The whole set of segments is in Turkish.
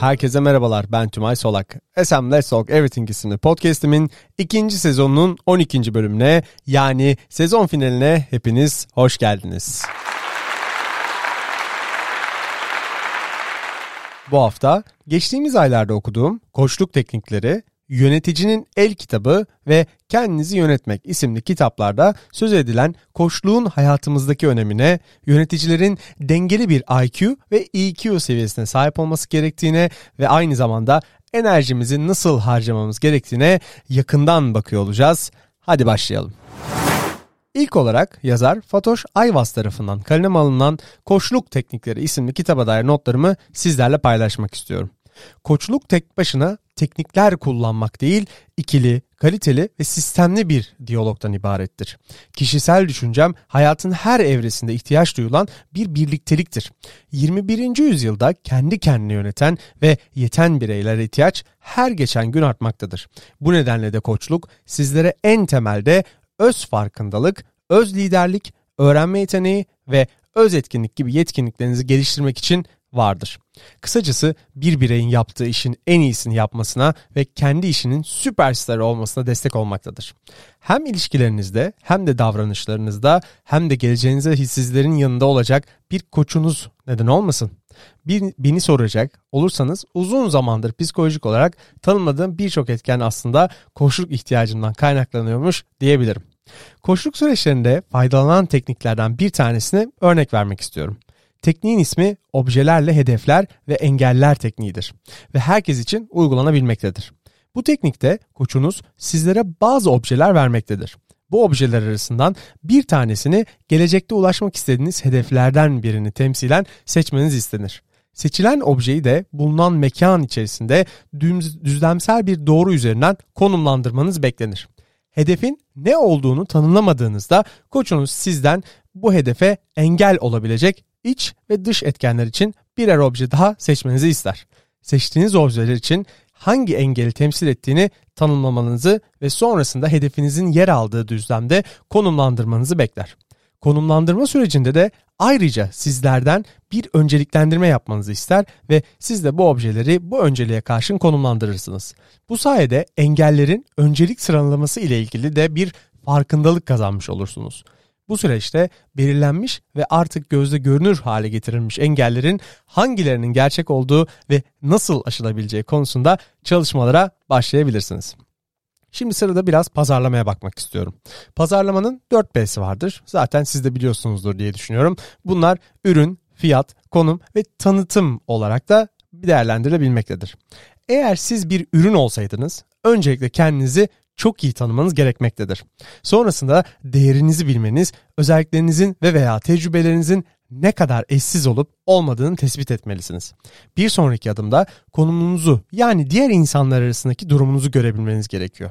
Herkese merhabalar ben Tümay Solak. SM Let's Talk Everything isimli podcastimin ikinci sezonunun 12. bölümüne yani sezon finaline hepiniz hoş geldiniz. Bu hafta geçtiğimiz aylarda okuduğum koçluk teknikleri, Yöneticinin El Kitabı ve Kendinizi Yönetmek isimli kitaplarda söz edilen koçluğun hayatımızdaki önemine, yöneticilerin dengeli bir IQ ve EQ seviyesine sahip olması gerektiğine ve aynı zamanda enerjimizi nasıl harcamamız gerektiğine yakından bakıyor olacağız. Hadi başlayalım. İlk olarak yazar Fatoş Ayvaz tarafından kaleme alınan Koçluk Teknikleri isimli kitaba dair notlarımı sizlerle paylaşmak istiyorum. Koçluk tek başına teknikler kullanmak değil, ikili, kaliteli ve sistemli bir diyalogdan ibarettir. Kişisel düşüncem hayatın her evresinde ihtiyaç duyulan bir birlikteliktir. 21. yüzyılda kendi kendini yöneten ve yeten bireylere ihtiyaç her geçen gün artmaktadır. Bu nedenle de koçluk sizlere en temelde öz farkındalık, öz liderlik, öğrenme yeteneği ve öz etkinlik gibi yetkinliklerinizi geliştirmek için vardır. Kısacası bir bireyin yaptığı işin en iyisini yapmasına ve kendi işinin süperstarı olmasına destek olmaktadır. Hem ilişkilerinizde hem de davranışlarınızda hem de geleceğinize hissizlerin yanında olacak bir koçunuz neden olmasın? Bir, beni soracak olursanız uzun zamandır psikolojik olarak tanımadığım birçok etken aslında koçluk ihtiyacından kaynaklanıyormuş diyebilirim. Koçluk süreçlerinde faydalanan tekniklerden bir tanesini örnek vermek istiyorum. Tekniğin ismi objelerle hedefler ve engeller tekniğidir ve herkes için uygulanabilmektedir. Bu teknikte koçunuz sizlere bazı objeler vermektedir. Bu objeler arasından bir tanesini gelecekte ulaşmak istediğiniz hedeflerden birini temsilen seçmeniz istenir. Seçilen objeyi de bulunan mekan içerisinde düzlemsel bir doğru üzerinden konumlandırmanız beklenir. Hedefin ne olduğunu tanımlamadığınızda koçunuz sizden bu hedefe engel olabilecek iç ve dış etkenler için birer obje daha seçmenizi ister. Seçtiğiniz objeler için hangi engeli temsil ettiğini tanımlamanızı ve sonrasında hedefinizin yer aldığı düzlemde konumlandırmanızı bekler. Konumlandırma sürecinde de ayrıca sizlerden bir önceliklendirme yapmanızı ister ve siz de bu objeleri bu önceliğe karşın konumlandırırsınız. Bu sayede engellerin öncelik sıralaması ile ilgili de bir farkındalık kazanmış olursunuz. Bu süreçte belirlenmiş ve artık gözde görünür hale getirilmiş engellerin hangilerinin gerçek olduğu ve nasıl aşılabileceği konusunda çalışmalara başlayabilirsiniz. Şimdi sırada biraz pazarlamaya bakmak istiyorum. Pazarlamanın 4 P'si vardır. Zaten siz de biliyorsunuzdur diye düşünüyorum. Bunlar ürün, fiyat, konum ve tanıtım olarak da değerlendirilebilmektedir. Eğer siz bir ürün olsaydınız öncelikle kendinizi çok iyi tanımanız gerekmektedir. Sonrasında değerinizi bilmeniz, özelliklerinizin ve veya tecrübelerinizin ne kadar eşsiz olup olmadığını tespit etmelisiniz. Bir sonraki adımda konumunuzu yani diğer insanlar arasındaki durumunuzu görebilmeniz gerekiyor.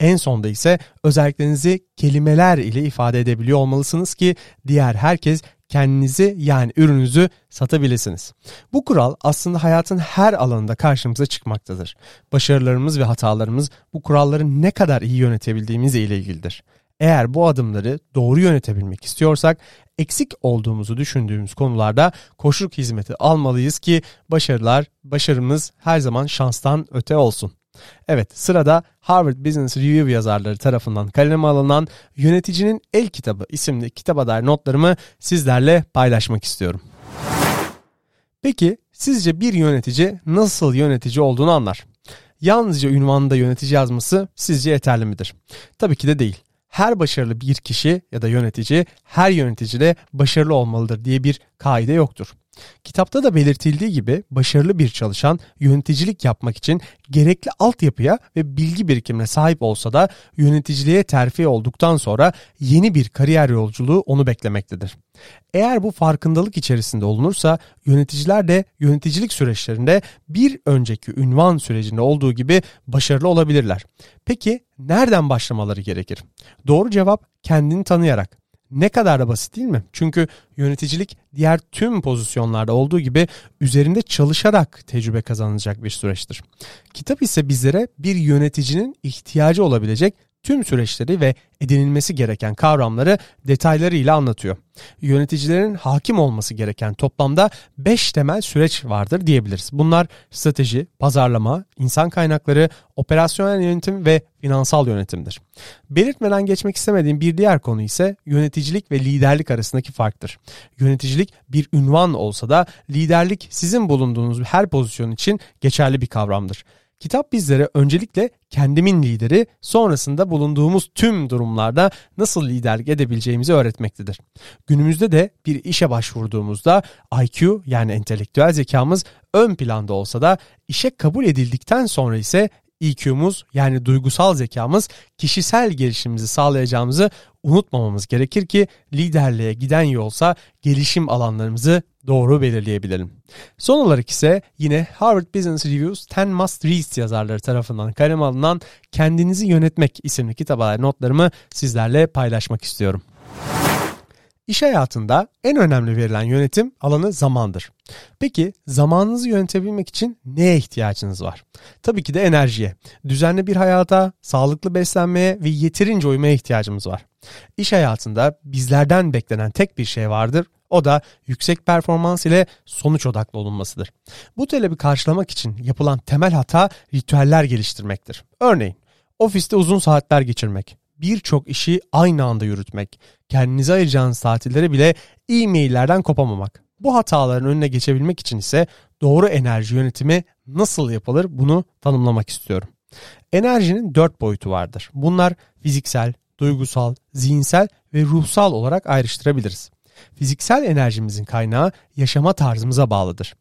En sonda ise özelliklerinizi kelimeler ile ifade edebiliyor olmalısınız ki diğer herkes kendinizi yani ürününüzü satabilirsiniz. Bu kural aslında hayatın her alanında karşımıza çıkmaktadır. Başarılarımız ve hatalarımız bu kuralları ne kadar iyi yönetebildiğimizle ilgilidir. Eğer bu adımları doğru yönetebilmek istiyorsak eksik olduğumuzu düşündüğümüz konularda koşuluk hizmeti almalıyız ki başarılar, başarımız her zaman şanstan öte olsun. Evet sırada Harvard Business Review yazarları tarafından kaleme alınan Yöneticinin El Kitabı isimli kitaba dair notlarımı sizlerle paylaşmak istiyorum. Peki sizce bir yönetici nasıl yönetici olduğunu anlar? Yalnızca ünvanında yönetici yazması sizce yeterli midir? Tabii ki de değil. Her başarılı bir kişi ya da yönetici her yöneticide başarılı olmalıdır diye bir kaide yoktur. Kitapta da belirtildiği gibi başarılı bir çalışan yöneticilik yapmak için gerekli altyapıya ve bilgi birikimine sahip olsa da yöneticiliğe terfi olduktan sonra yeni bir kariyer yolculuğu onu beklemektedir. Eğer bu farkındalık içerisinde olunursa yöneticiler de yöneticilik süreçlerinde bir önceki ünvan sürecinde olduğu gibi başarılı olabilirler. Peki nereden başlamaları gerekir? Doğru cevap kendini tanıyarak. Ne kadar da basit değil mi? Çünkü yöneticilik diğer tüm pozisyonlarda olduğu gibi üzerinde çalışarak tecrübe kazanılacak bir süreçtir. Kitap ise bizlere bir yöneticinin ihtiyacı olabilecek tüm süreçleri ve edinilmesi gereken kavramları detaylarıyla anlatıyor. Yöneticilerin hakim olması gereken toplamda 5 temel süreç vardır diyebiliriz. Bunlar strateji, pazarlama, insan kaynakları, operasyonel yönetim ve finansal yönetimdir. Belirtmeden geçmek istemediğim bir diğer konu ise yöneticilik ve liderlik arasındaki farktır. Yöneticilik bir ünvan olsa da liderlik sizin bulunduğunuz her pozisyon için geçerli bir kavramdır. Kitap bizlere öncelikle kendimin lideri, sonrasında bulunduğumuz tüm durumlarda nasıl liderlik edebileceğimizi öğretmektedir. Günümüzde de bir işe başvurduğumuzda IQ yani entelektüel zekamız ön planda olsa da işe kabul edildikten sonra ise EQ'muz yani duygusal zekamız kişisel gelişimimizi sağlayacağımızı unutmamamız gerekir ki liderliğe giden yolsa gelişim alanlarımızı doğru belirleyebilelim. Son olarak ise yine Harvard Business Reviews 10 Must Reads yazarları tarafından kaleme alınan Kendinizi Yönetmek isimli kitaba notlarımı sizlerle paylaşmak istiyorum. İş hayatında en önemli verilen yönetim alanı zamandır. Peki zamanınızı yönetebilmek için neye ihtiyacınız var? Tabii ki de enerjiye, düzenli bir hayata, sağlıklı beslenmeye ve yeterince uyumaya ihtiyacımız var. İş hayatında bizlerden beklenen tek bir şey vardır. O da yüksek performans ile sonuç odaklı olunmasıdır. Bu talebi karşılamak için yapılan temel hata ritüeller geliştirmektir. Örneğin ofiste uzun saatler geçirmek, birçok işi aynı anda yürütmek, kendinize ayıracağınız tatilleri bile e-maillerden kopamamak. Bu hataların önüne geçebilmek için ise doğru enerji yönetimi nasıl yapılır bunu tanımlamak istiyorum. Enerjinin dört boyutu vardır. Bunlar fiziksel, duygusal, zihinsel ve ruhsal olarak ayrıştırabiliriz. Fiziksel enerjimizin kaynağı yaşama tarzımıza bağlıdır.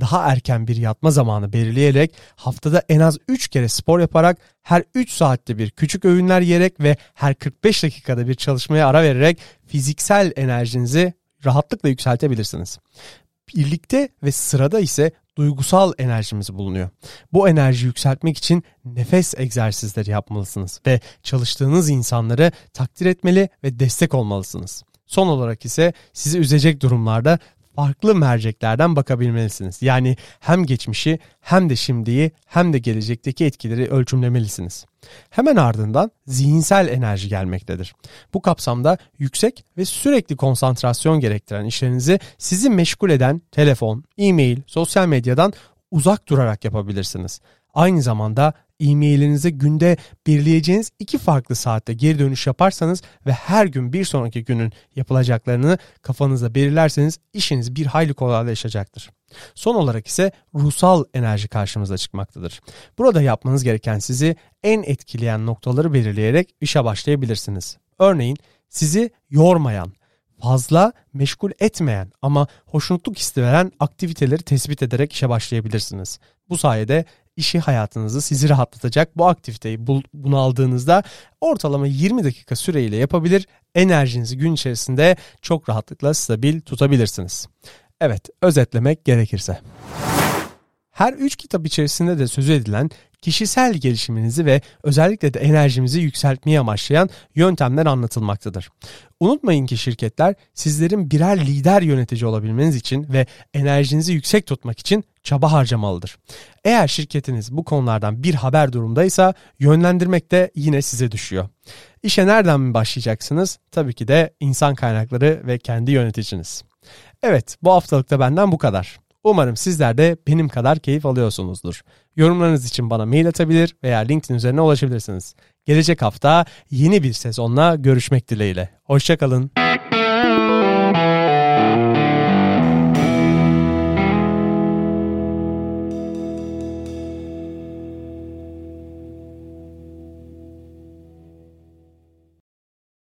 Daha erken bir yatma zamanı belirleyerek haftada en az 3 kere spor yaparak her 3 saatte bir küçük öğünler yiyerek ve her 45 dakikada bir çalışmaya ara vererek fiziksel enerjinizi rahatlıkla yükseltebilirsiniz. Birlikte ve sırada ise duygusal enerjimiz bulunuyor. Bu enerjiyi yükseltmek için nefes egzersizleri yapmalısınız ve çalıştığınız insanları takdir etmeli ve destek olmalısınız. Son olarak ise sizi üzecek durumlarda farklı merceklerden bakabilmelisiniz. Yani hem geçmişi hem de şimdiyi hem de gelecekteki etkileri ölçümlemelisiniz. Hemen ardından zihinsel enerji gelmektedir. Bu kapsamda yüksek ve sürekli konsantrasyon gerektiren işlerinizi sizi meşgul eden telefon, e-mail, sosyal medyadan uzak durarak yapabilirsiniz. Aynı zamanda e-mailinize günde belirleyeceğiniz iki farklı saatte geri dönüş yaparsanız ve her gün bir sonraki günün yapılacaklarını kafanızda belirlerseniz işiniz bir hayli kolaylaşacaktır. Son olarak ise ruhsal enerji karşımıza çıkmaktadır. Burada yapmanız gereken sizi en etkileyen noktaları belirleyerek işe başlayabilirsiniz. Örneğin sizi yormayan, fazla meşgul etmeyen ama hoşnutluk hissi veren aktiviteleri tespit ederek işe başlayabilirsiniz. Bu sayede işi hayatınızı sizi rahatlatacak bu aktiviteyi bunu aldığınızda ortalama 20 dakika süreyle yapabilir. Enerjinizi gün içerisinde çok rahatlıkla stabil tutabilirsiniz. Evet, özetlemek gerekirse. Her üç kitap içerisinde de sözü edilen kişisel gelişiminizi ve özellikle de enerjimizi yükseltmeyi amaçlayan yöntemler anlatılmaktadır. Unutmayın ki şirketler sizlerin birer lider yönetici olabilmeniz için ve enerjinizi yüksek tutmak için çaba harcamalıdır. Eğer şirketiniz bu konulardan bir haber durumdaysa yönlendirmek de yine size düşüyor. İşe nereden mi başlayacaksınız? Tabii ki de insan kaynakları ve kendi yöneticiniz. Evet bu haftalıkta benden bu kadar. Umarım sizler de benim kadar keyif alıyorsunuzdur. Yorumlarınız için bana mail atabilir veya LinkedIn üzerine ulaşabilirsiniz. Gelecek hafta yeni bir sezonla görüşmek dileğiyle. Hoşçakalın.